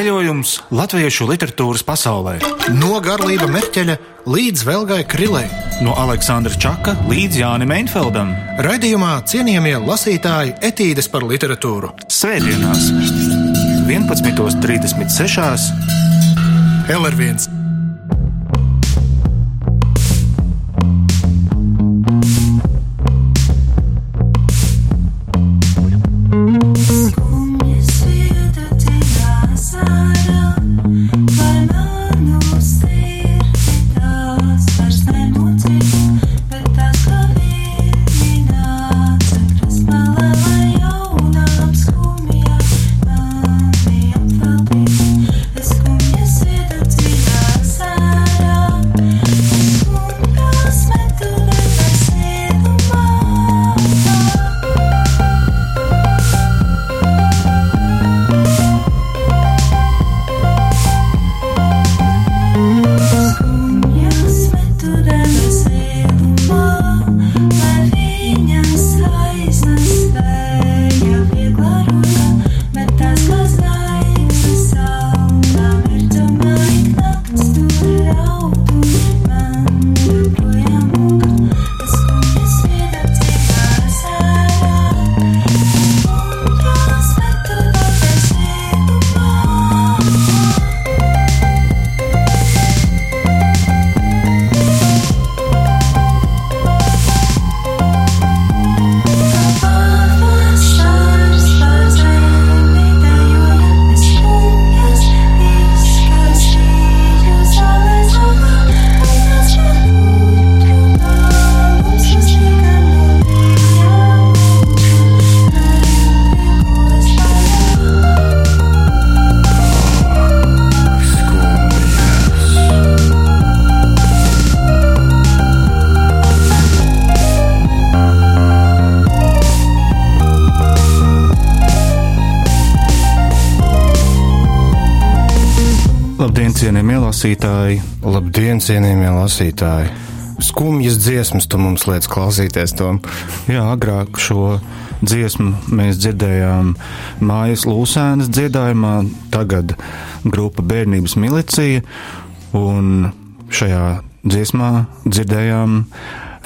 Ceļojums latviešu literatūras pasaulē. No Garlība Merķeļa līdz Velgai Krilei. No Aleksandra Čaka līdz Jānim Einfeldam. Raidījumā cienījamie lasītāji etīdes par literatūru. Svētdienās, 11.36. LR1. Cienījamie lasītāji! Labdien, cienījamie lasītāji! Skumjas dziesmas tu mums liec klausīties to. Jā, agrāk šo dziesmu mēs dzirdējām mājas lūsēnas dziedājumā, tagad grupa Bērnības milicija, un šajā dziesmā dzirdējām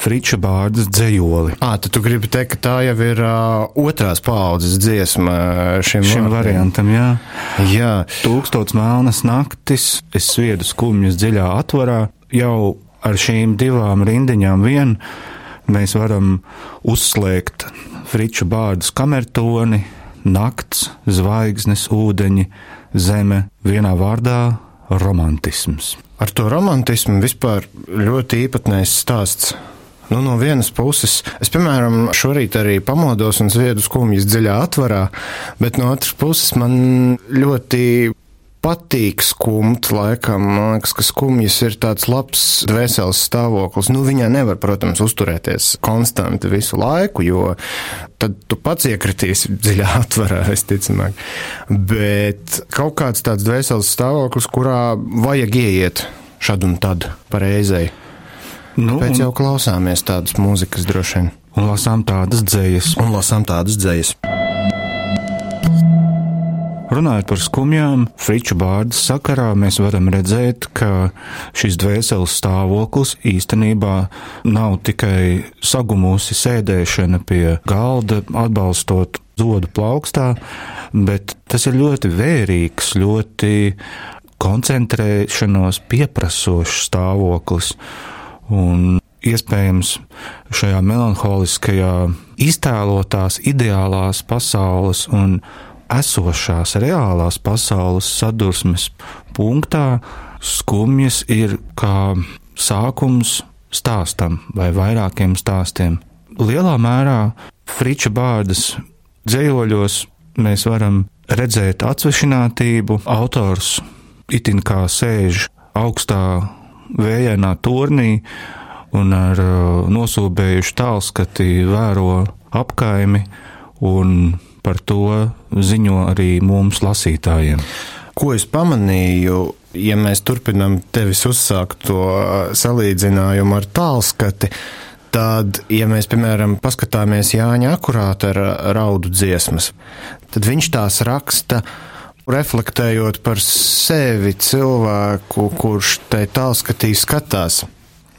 Friča bārdas dzējoli. À, tad tu gribi teikt, ka tā jau ir uh, otrās paudzes dziesma šim, Šim variantam, jā. Jā, Tūkstots melnas naktis, es sviedu skumjas dziļā atvarā. Jau ar šīm divām rindiņām vien mēs varam uzslēgt Friča bārdas kamertoni, nakts, zvaigznes, ūdeņi, zeme, vienā vārdā - romantisms. ar to romantismu vispār ļoti īpatnējs stāsts. Nu, no vienas puses, es, piemēram, šorīt arī pamodos un zviedu skumjas dziļā atvarā, bet no otras puses man ļoti patīk skumt, laikam. Man liekas, ka skumjas ir tāds labs dvēseles stāvoklis. Nu, viņai nevar, protams, uzturēties konstanti visu laiku, jo tad tu pats iekritīsi dziļā atvarā, visticamāk. Bet kaut kāds tāds dvēseles stāvoklis, kurā vajag ieiet šad un tad pareizai. Nu, Pēc un, jau klausāmies tādas mūzikas droši vien. un lasām tādas dzējas. Un lasām tādas dzējas. Runājot par skumjām, Friča bārdas sakarā mēs varam redzēt, ka šis dvēseles stāvoklis īstenībā nav tikai sagumusi sēdēšana pie galda, atbalstot zodu plaukstā, bet tas ir ļoti vērīgs, ļoti koncentrēšanos pieprasošs stāvoklis. Un iespējams šajā melanholiskajā iztēlotās ideālās pasaules un esošās reālās pasaules sadursmes punktā skumjas ir kā sākums stāstam vai vairākiem stāstiem. Lielā mērā Friča bārdas dzējoļos mēs varam redzēt atsvešinātību. Autors itin kā sēž augstā vējainā turnī un ar uh, nosūbējušu tālskati vēro apkaimi un par to ziņo arī mums lasītājiem. Ko es pamanīju, ja mēs turpinām tevis uzsākt to salīdzinājumu ar tālskati, tad, ja mēs, piemēram, paskatāmies Jāņa akurāta ar raudu dziesmas, tad viņš tās raksta reflektējot par sevi cilvēku, kurš tai tālskatī skatās.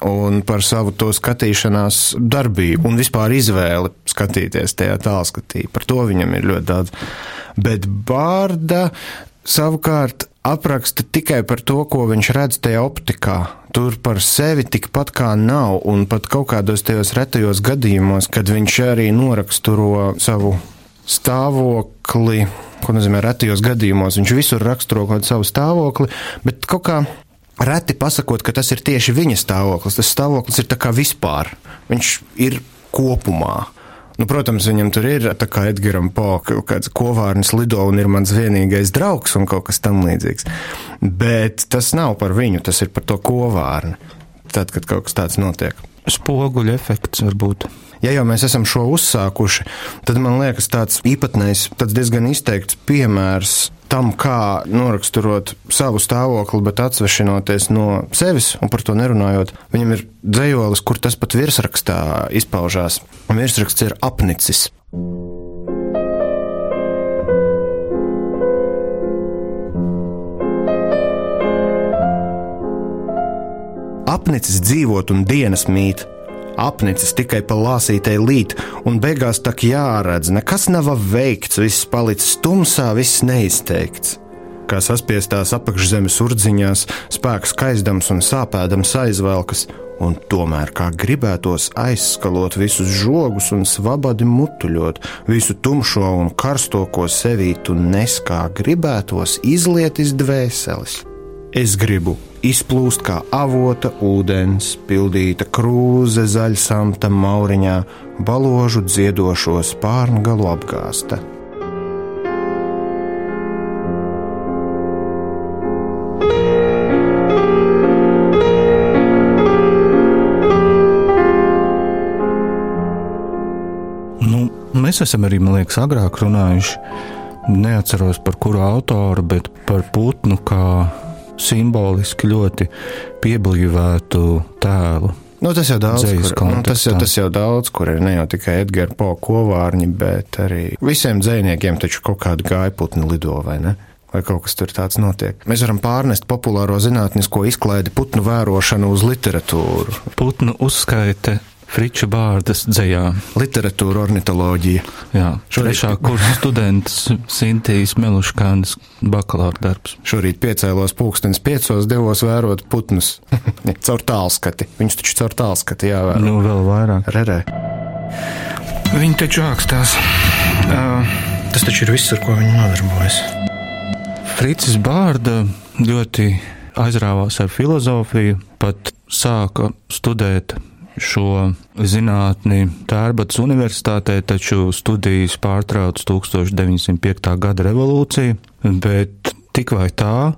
Un par savu to skatīšanās darbību un vispār izvēli skatīties tajā tālskatī. Par to viņam ir ļoti daudz. Bet Bārda savukārt apraksta tikai par to, ko viņš redz tajā optikā. Tur par sevi tikpat kā nav, un pat kaut kādos tajos retajos gadījumos, kad viņš arī noraksturo savu stāvokli, ko nozīmē retajos gadījumos, viņš visur raksturo kaut savu stāvokli, bet kaut kā reti pasakot, ka tas ir tieši viņa stāvoklis. Tas stāvoklis ir tā kā vispār. Viņš ir kopumā. Nu, protams, viņam tur ir tā kā Edgars kaut kāds kovārnis lido un ir mans vienīgais draugs un kaut kas tam līdzīgs. Bet tas nav par viņu, tas ir par to kovārni. Tad, kad kaut kas tāds notiek. Spoguļu efekts varbūt. Ja jau mēs esam šo uzsākuši, tad man liekas tāds īpatnējs, tāds diezgan izteikts piemērs tam, kā noraksturot savu stāvokli, bet atsvešinoties no sevis un par to nerunājot. Viņam ir dzējolis, kur tas pat virsrakstā izpaužās. Un virsraksts ir apnicis. Apnicis dzīvot un dienas mīt, apnicis tikai pa lāsītei līt, un beigās tak jāredz, nekas nav veikts, viss palicis tumsā, viss neizteikts. Kā saspiestās apakšzemes urdziņās, spēks kaizdams un sāpēdams aizvelkas, un tomēr kā gribētos aizskalot visus žogus un svabadi mutuļot, visu tumšo un karsto, ko sevī tu nes kā gribētos, izliet iz dvēseles. Es gribu izplūst kā avota ūdens, pildīta krūze zaļsamta mauriņā, baložu dziedošo spārngalu apgāsta. Nu, mēs esam arī, man liekas, agrāk runājuši. Neatceros par kuru autoru, bet par putnu kā simboliski ļoti pieblīvētu tēlu. Nu, tas jau daudz, kur, nu, tas, jau, tas jau daudz, kur ir ne jau tikai Edgars Po kovārņi, bet arī visiem dziniekiem taču kaut kāda gaiputni lido, vai ne? Vai kaut kas tur tāds notiek. Mēs varam pārnest populāro zinātnisko izklaidi putnu vērošanu uz literatūru. Putnu uzskaite Friča Bārdas dzējā. Literatūra, ornitoloģija. Jā, Šorīt- trešā kursa students Sintīs Meluškānas bakalaura darbs. Šorīt piecēlos pulkstenis piecos, devos vērot putnus. caur tālskati. Viņus taču caur tālskati jāvēro. Nu, vēl vairāk. Rerē. Viņi taču ākstās. Uh, tas taču ir viss, ar ko viņi nodarbojas. Fricis Bārda ļoti aizrāvās ar filozofiju, pat sāka studēt šo zinātni Tērbats universitātē, taču studijas pārtrauc 1905. gada revolūcija, bet tik vai tā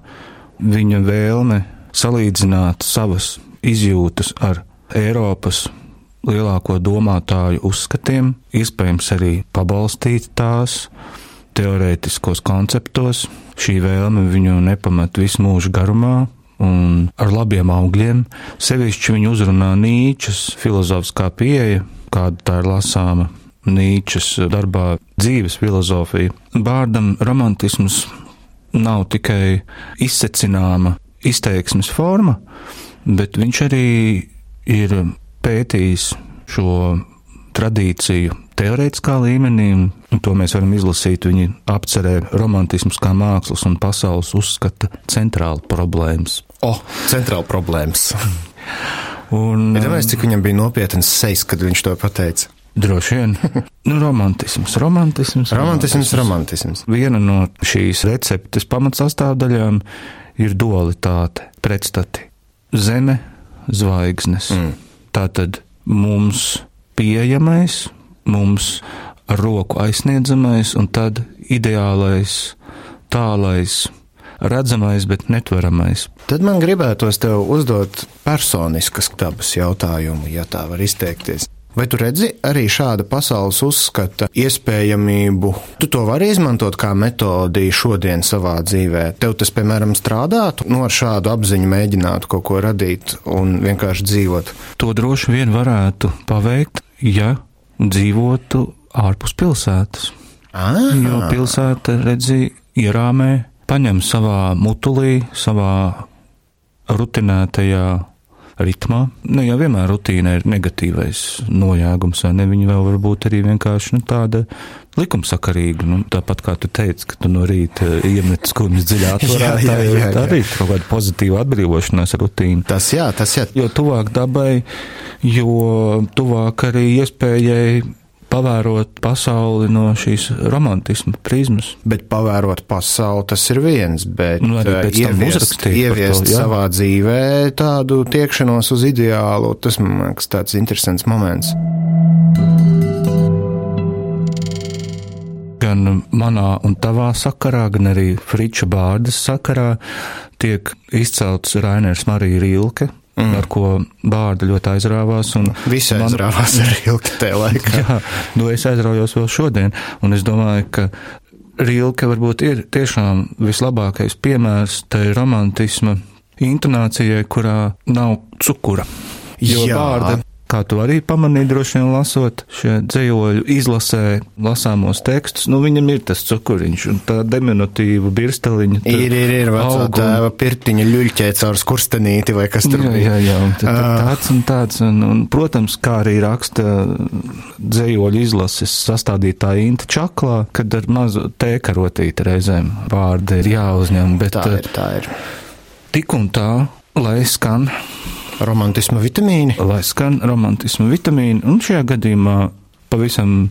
viņa vēlme salīdzināt savas izjūtas ar Eiropas lielāko domātāju uzskatiem, iespējams arī pabalstīt tās teorētiskos konceptos. Šī vēlme viņu nepamet visu mūžu garumā, un ar labiem augļiem. Sevišķi viņu uzrunā Nīčas filozofiskā pieeja, kāda tā ir lasāma Nīčas darbā dzīves filozofija. Bārdam romantisms nav tikai izsecināma izteiksmes forma, bet viņš arī ir pētījis šo tradīciju teorētiskā līmenī, un to mēs varam izlasīt viņa apcerē romantisms kā mākslas un pasaules uzskata centrāla problēmas. O, centrāla problēmas. Un, Ja domāju, cik viņam bija nopietns sejas, kad viņš to pateica? Droši vien. Nu, romantisms, romantisms. Romantisms, romantisms. Viena no šīs receptes pamatsastāvdaļām ir dualitāte, pretstati. Zeme, zvaigznes. Mm. Tātad mums pieejamais, mums ar roku aizsniedzamais, un tad ideālais, tālais, redzamais, bet netveramais. Tad man gribētos tev uzdot personiskas dabas jautājumu, ja tā var izteikties. Vai tu redzi arī šāda pasaules uzskata iespējamību? Tu to vari izmantot kā metodi šodien savā dzīvē. Tev tas, piemēram, strādātu, no ar šādu apziņu mēģinātu kaut ko radīt un vienkārši dzīvot. To droši vien varētu paveikt, ja dzīvotu ārpus pilsētas. Ah, Jo pilsēta, redzi, ierāmē paņem savā mutulī, savā rutinētajā ritmā. Nu, jau vienmēr rutīna ir negatīvais nojāgums, vai ne? Viņa vēl var būt arī vienkārši nu, tāda likumsakarīga. Nu, tāpat kā tu teici, ka tu no rīta iemet skumjas dziļā atvarā, Jā, jā, tā jā, ir jā. arī kaut kāda pozitīva atbrīvošanās rutīna. Tas jā, tas jā. Jo tuvāk dabai, jo tuvāk arī iespējai pavērot pasauli no šīs romantisma prizmas. Bet pavērot pasauli, tas ir viens, bet Nu, eh, ieviest, ieviest to, jā. savā dzīvē tādu tiekšanos uz ideālu, tas man liekas tāds interesants moments. Gan manā un tavā sakarā, gan arī Friča bārdas sakarā tiek izcelts Rainers Marija Rilke, mm. ar ko bārda ļoti aizrāvās. Visi man- aizrāvās arī ilgi tajā laikā. Jā, nu es aizraujos vēl šodien, un es domāju, ka Rilke varbūt ir tiešām vislabākais piemērs tai romantisma intonācijai, kurā nav cukura. Jo Jā. vārda, kā tu arī pamanīji, droši vien lasot šie dzējoļu izlasē lasāmos tekstus, nu viņam ir tas cukuriņš un tā diminutīva birsteliņa. Ir, ir, ir vecā tēva pirtiņa ļuļķē caur skurstenīti vai kas tur Jā, bija. jā, jā, un tad, tad Ā. tāds un tāds, un, un, protams, kā arī raksta dzējoļu izlases sastādītāja Inta Čaklā, kad ar mazu tēkarotīti reizēm vārdi ir jāuzņem, bet Tā eh, ir, tā ir. tik un tā, lai skan, Romantisma vitamīni. lai skan romantismu vitamīni, un šajā gadījumā pavisam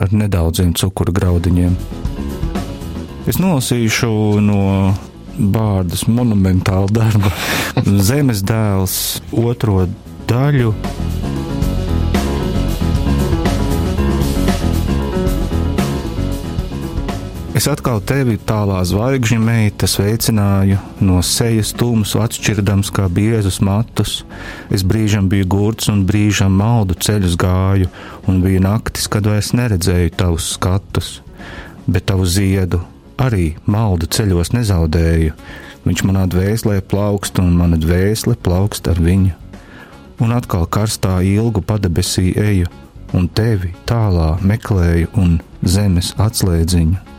ar nedaudziem cukuru graudiņiem. Es nolasīšu no Bārdas monumentāla darba Zemes dēls otro daļu. Es atkal tevi tālā zvaigžņa meita sveicināju, no sejas tumsu atšķirdams kā biezus matus. Es brīžam biju gurts un brīžam maldu ceļus gāju, un bija naktis, kad vairs neredzēju tavus skatus. Bet tavu ziedu arī maldu ceļos nezaudēju. Viņš manā dvēselē plaukst, un mana dvēsele plaukst ar viņu. Un atkal karstā ilgu padebesī eju, un tevi tālā meklēju, un zemes atslēdziņu.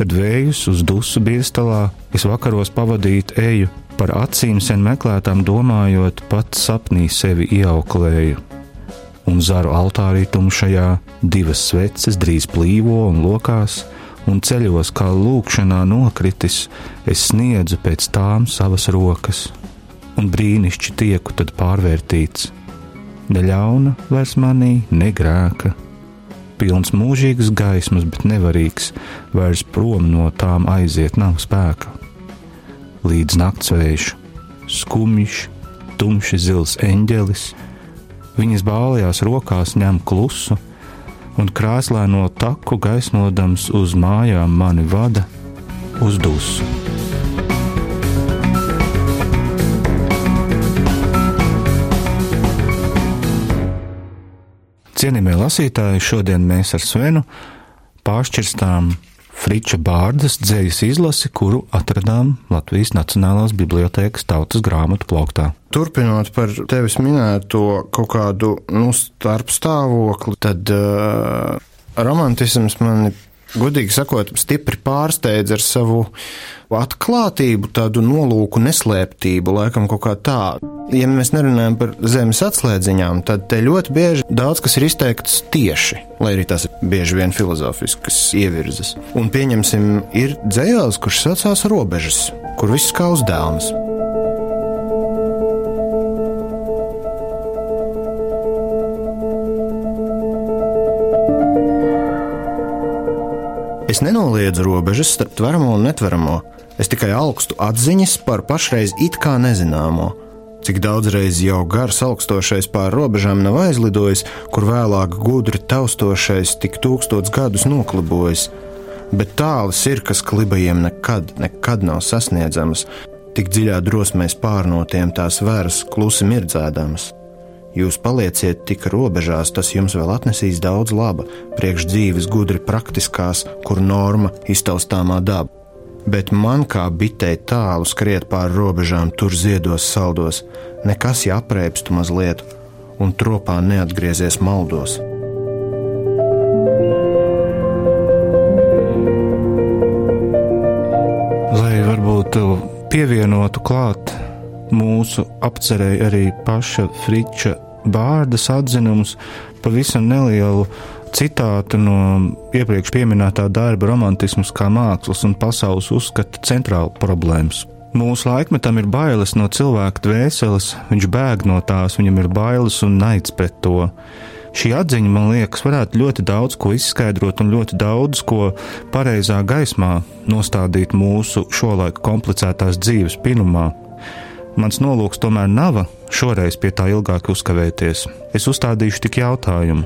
Kad vējus uz dusu birstalā es vakaros pavadīt eju, par acīm sen meklētām domājot, pats sapnī sevi ieauklēju. Un zaru altārī tumšajā divas sveces drīz plīvo un lokās, un ceļos kā lūkšanā nokritis, es sniedzu pēc tām savas rokas, un brīnišķi tieku tad pārvērtīts. Ne ļauna vairs manī, ne grēka, pilns mūžīgas gaismas, bet nevarīgs, vairs prom no tām aiziet nav spēka. Līdz naktsvējš, skumjš, tumši zils eņģelis, viņas bālajās rokās ņem klusu, un krāslēno taku gaismodams uz mājām mani vada uz dusu. Cienījamie lasītāji, šodien mēs ar Svenu pāršķirstām Friča Bārdas dzējas izlasi, kuru atradām Latvijas Nacionālās Bibliotēkas tautas grāmatu plauktā. Turpinot par tevis minēto kaut kādu nu, starpstāvokli, tad uh, romantisms mani, godīgi sakot, stipri pārsteidz ar savu atklātību, tādu nolūku neslēptību, laikam kaut kā tā. Ja mēs nerunājam par zemes atslēdziņām, tad te ļoti bieži daudz kas ir izteikts tieši, lai arī tās ir bieži vien filozofiskas ievirzes. Un pieņemsim, ir dzējāls, kurš saucās robežas, kur viss kā uzdevums. Es nenoliedzu robežas starp tveramo un netveramo. Es tikai augstu atziņas par pašreiz it kā nezināmo. Cik daudzreiz jau gars augstošais pār robežām nav aizlidojis, kur vēlāk gudri taustošais tik tūkstots gadus noklibojas. Bet tālas ir, kas klibajiem nekad, nekad nav sasniedzamas, tik dziļā drosmēs pārnotiem tās vēras klusi mirdzēdamas. Jūs palieciet tik robežās, tas jums vēl atnesīs daudz laba, priekš dzīves gudri praktiskās, kur norma iztaustāmā daba. Bet man kā bitei tālu skriet pāri robežām, tur ziedos saldos, nekas jāpreipstu mazliet, un tropā neatgriezies maldos. lai varbūt pievienotu klāt mūsu apcerēja arī paša Friča bārdas atzinums, pavisam nelielu citātu no iepriekš minētā darba romantisms kā mākslas un pasaules uzskata centrāla problēmas. Mūsu laikmetam ir bailes no cilvēka dvēseles, viņš bēg no tās, viņam ir bailes un naids pret to. Šī atziņa, man liekas, varētu ļoti daudz ko izskaidrot un ļoti daudz ko pareizā gaismā nostādīt mūsu šolaik komplicētās dzīves pinumā. Mans nolūks tomēr nav šoreiz pie tā ilgāk uzkavēties. Es uzstādīšu tik jautājumu,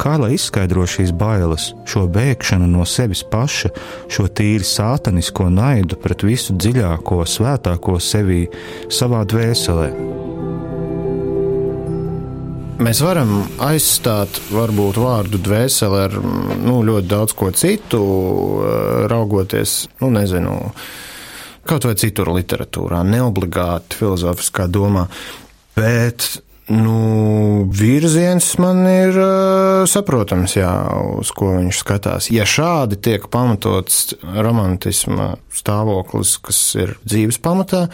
kā lai izskaidro šīs bailes, šo bēgšanu no sevis paša, šo tīri sātanisko naidu pret visu dziļāko, svētāko sevī, savā dvēselē. Mēs varam aizstāt varbūt vārdu dvēseli ar nu, ļoti daudz ko citu, raugoties, nu, nezinu, kaut vai citur literatūrā, neobligāti filozofiskā domā. Bet Nu, virziens man ir uh, saprotams, jā, uz ko viņš skatās. Ja šādi tiek pamatots romantisma stāvoklis, kas ir dzīves pamatā,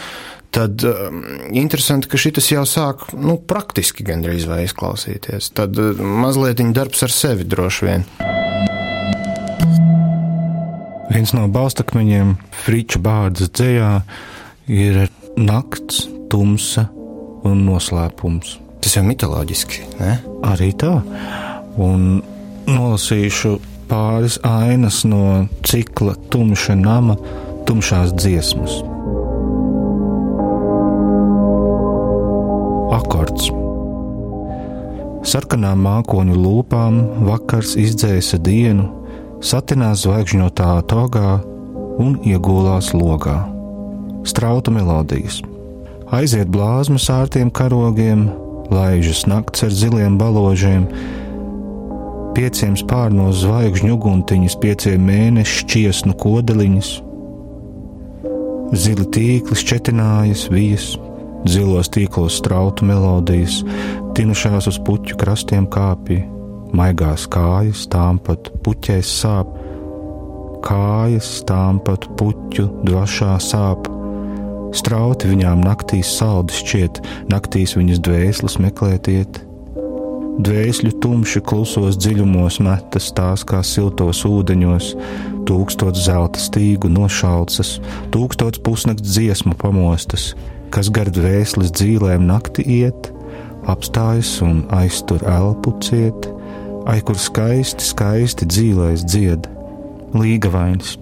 tad uh, interesanti, ka šis jau sāk nu, praktiski gandrīz vai izklausīties. Tad uh, mazliet darbs ar sevi droši vien. Viens no balstakmeņiem Friča bārdas dzējā ir nakts, tumsa un noslēpums. Tas jau mitoloģiski, ne? Arī tā. Un nolasīšu pāris ainas no cikla Tumša nama, tumšās dziesmas. Akords. Sarkanām mākoņu lūpām vakars izdzēsa dienu, satinās zvaigžņotā togā un iegulās logā. Strauta melodijas. Aiziet blāzmas ārtiem karogiem, laižas nakts ar ziliem baložiem, pieciem spārnos zvaigžņu uguntiņas, pieciem mēnešu šķiesnu kodeliņas. Zili tīkli šķetinājas, vijas, zilos tīklos strautu melodijas, tinušās uz puķu krastiem kāpja maigās kājas, tām pat puķēs sāp, kājas, tām pat puķu dvašā sāp. Strauti viņām naktīs saldi šķiet, naktīs viņas dvēseles meklētiet. Dvēsļu tumši klusos dziļumos metas tās kā siltos ūdeņos, tūkstots zelta stīgu nošalcas, tūkstots pusnakts dziesmu pamostas, kas gar dvēseles dzīvēm nakti iet, apstājas un aiztur elpu ciet ai kur skaisti, skaisti dzīvēs dzied, līgavains.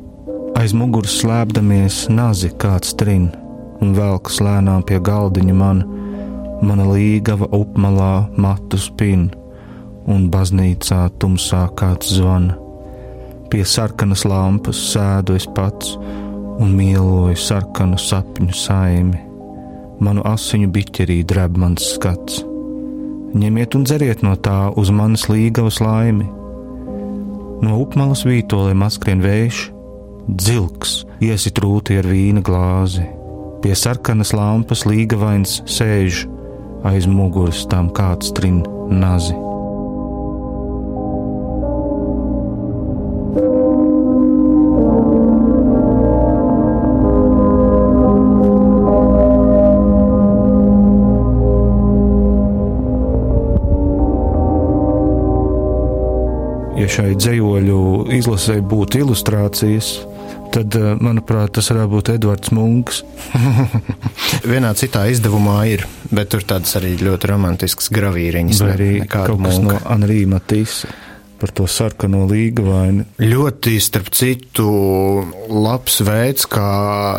Aiz muguras slēpdamies nazi kāds trin, un velk slēnām pie galdiņa man, mana līgava upmalā matu spin, un baznīcā tumsā kāds zvana. Pie sarkanas lampas sēdu es pats un mīloju sarkanu sapņu saimi. Manu asiņu biķerī dreb mans skats ņemiet un dzeriet no tā uz manas līgavas laimi. No upmalas vītoliem atskrien vējš, dzilks, iesit rūti ar vīna glāzi. Pie sarkanas lampas līgavains sēž, aiz muguras tam kāds trin nazi. Šai dzējoļu izlasē būtu ilustrācijas, tad, eh, manuprāt, tas varētu būt Edvards Munks. Vienā citā izdevumā ir, bet tur tādas arī ļoti romantiskas gravīriņas. Vai arī kaut kas no Anrīma Tīsa par to sarkano līgavaini. Ļoti, starp citu, labs veids, kā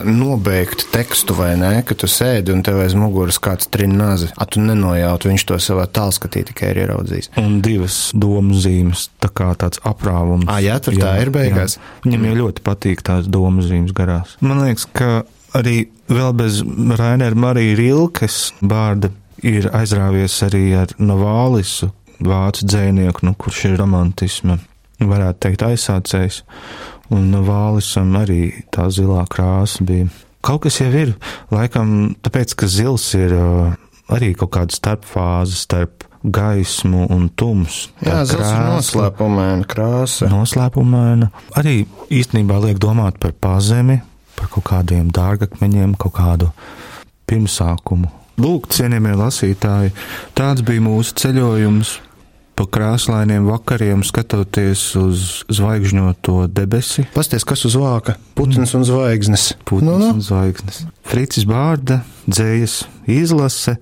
nobeigt tekstu, vai ne? Ka tu sēdi un tev aiz muguras kāds trināzi, a tu nenojaut, viņš to savā tālskatī tikai ir ieraudzījis. Un divas domu zīmes, tā kā tāds aprāvums. Ā, jā, tur jā, tā ir beigās. Jā. Viņam jau ļoti patīk tās domu zīmes garās. Man liekas, ka arī vēl bez Rainera Marija Rilkes bārda ir aizrāvies arī ar Novālisu, vācu dzēnieku, nu, kurš ir romantisma, varētu teikt, aizsācējs. Un Vālisam arī tā zilā krāsa bija. Kaut kas jau ir, laikam, tāpēc, ka zils ir uh, arī kaut kāda starpfāze starp gaismu un tumsu. Jā, zils ir noslēpumaina krāsa. Noslēpumaina. Arī īstenībā liek domāt par pazemi, par ar kaut kādiem dārgakmeņiem, kaut kādu pirmsākumu. Lūk, cienījamie lasītāji, tāds bija mūsu ceļojums pa krāsainiem vakariem, skatoties uz zvaigžņoto debesi. Pasties, kas uz vāka? Putns un zvaigznes. Putns nu, nu. un zvaigznes. Fricis Bārda dzējas izlase,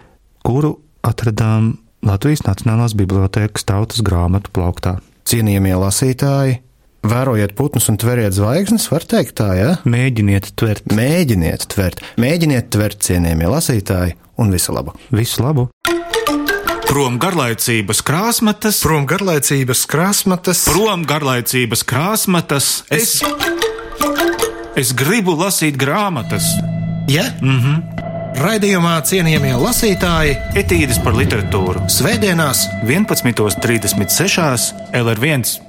kuru atradām Latvijas Nacionālās bibliotēkas tautas grāmatu plauktā. Cienījamie lasītāji, vērojiet putnus un tveriet zvaigznes, var teikt tā, ja? Mēģiniet tvert. Mēģiniet tvert, mēģiniet tvert, cienījamie lasītāji, un visu labu! Visu labu! Prom garlaicības krāsmatas, prom garlaicības krāsmatas, prom garlaicības krāsmatas. Es, es gribu lasīt grāmatas. Ja? Mhm. Raidījumā cienījamie lasītāji, etīdes par literatūru Svētdienās, 11.36. LR1.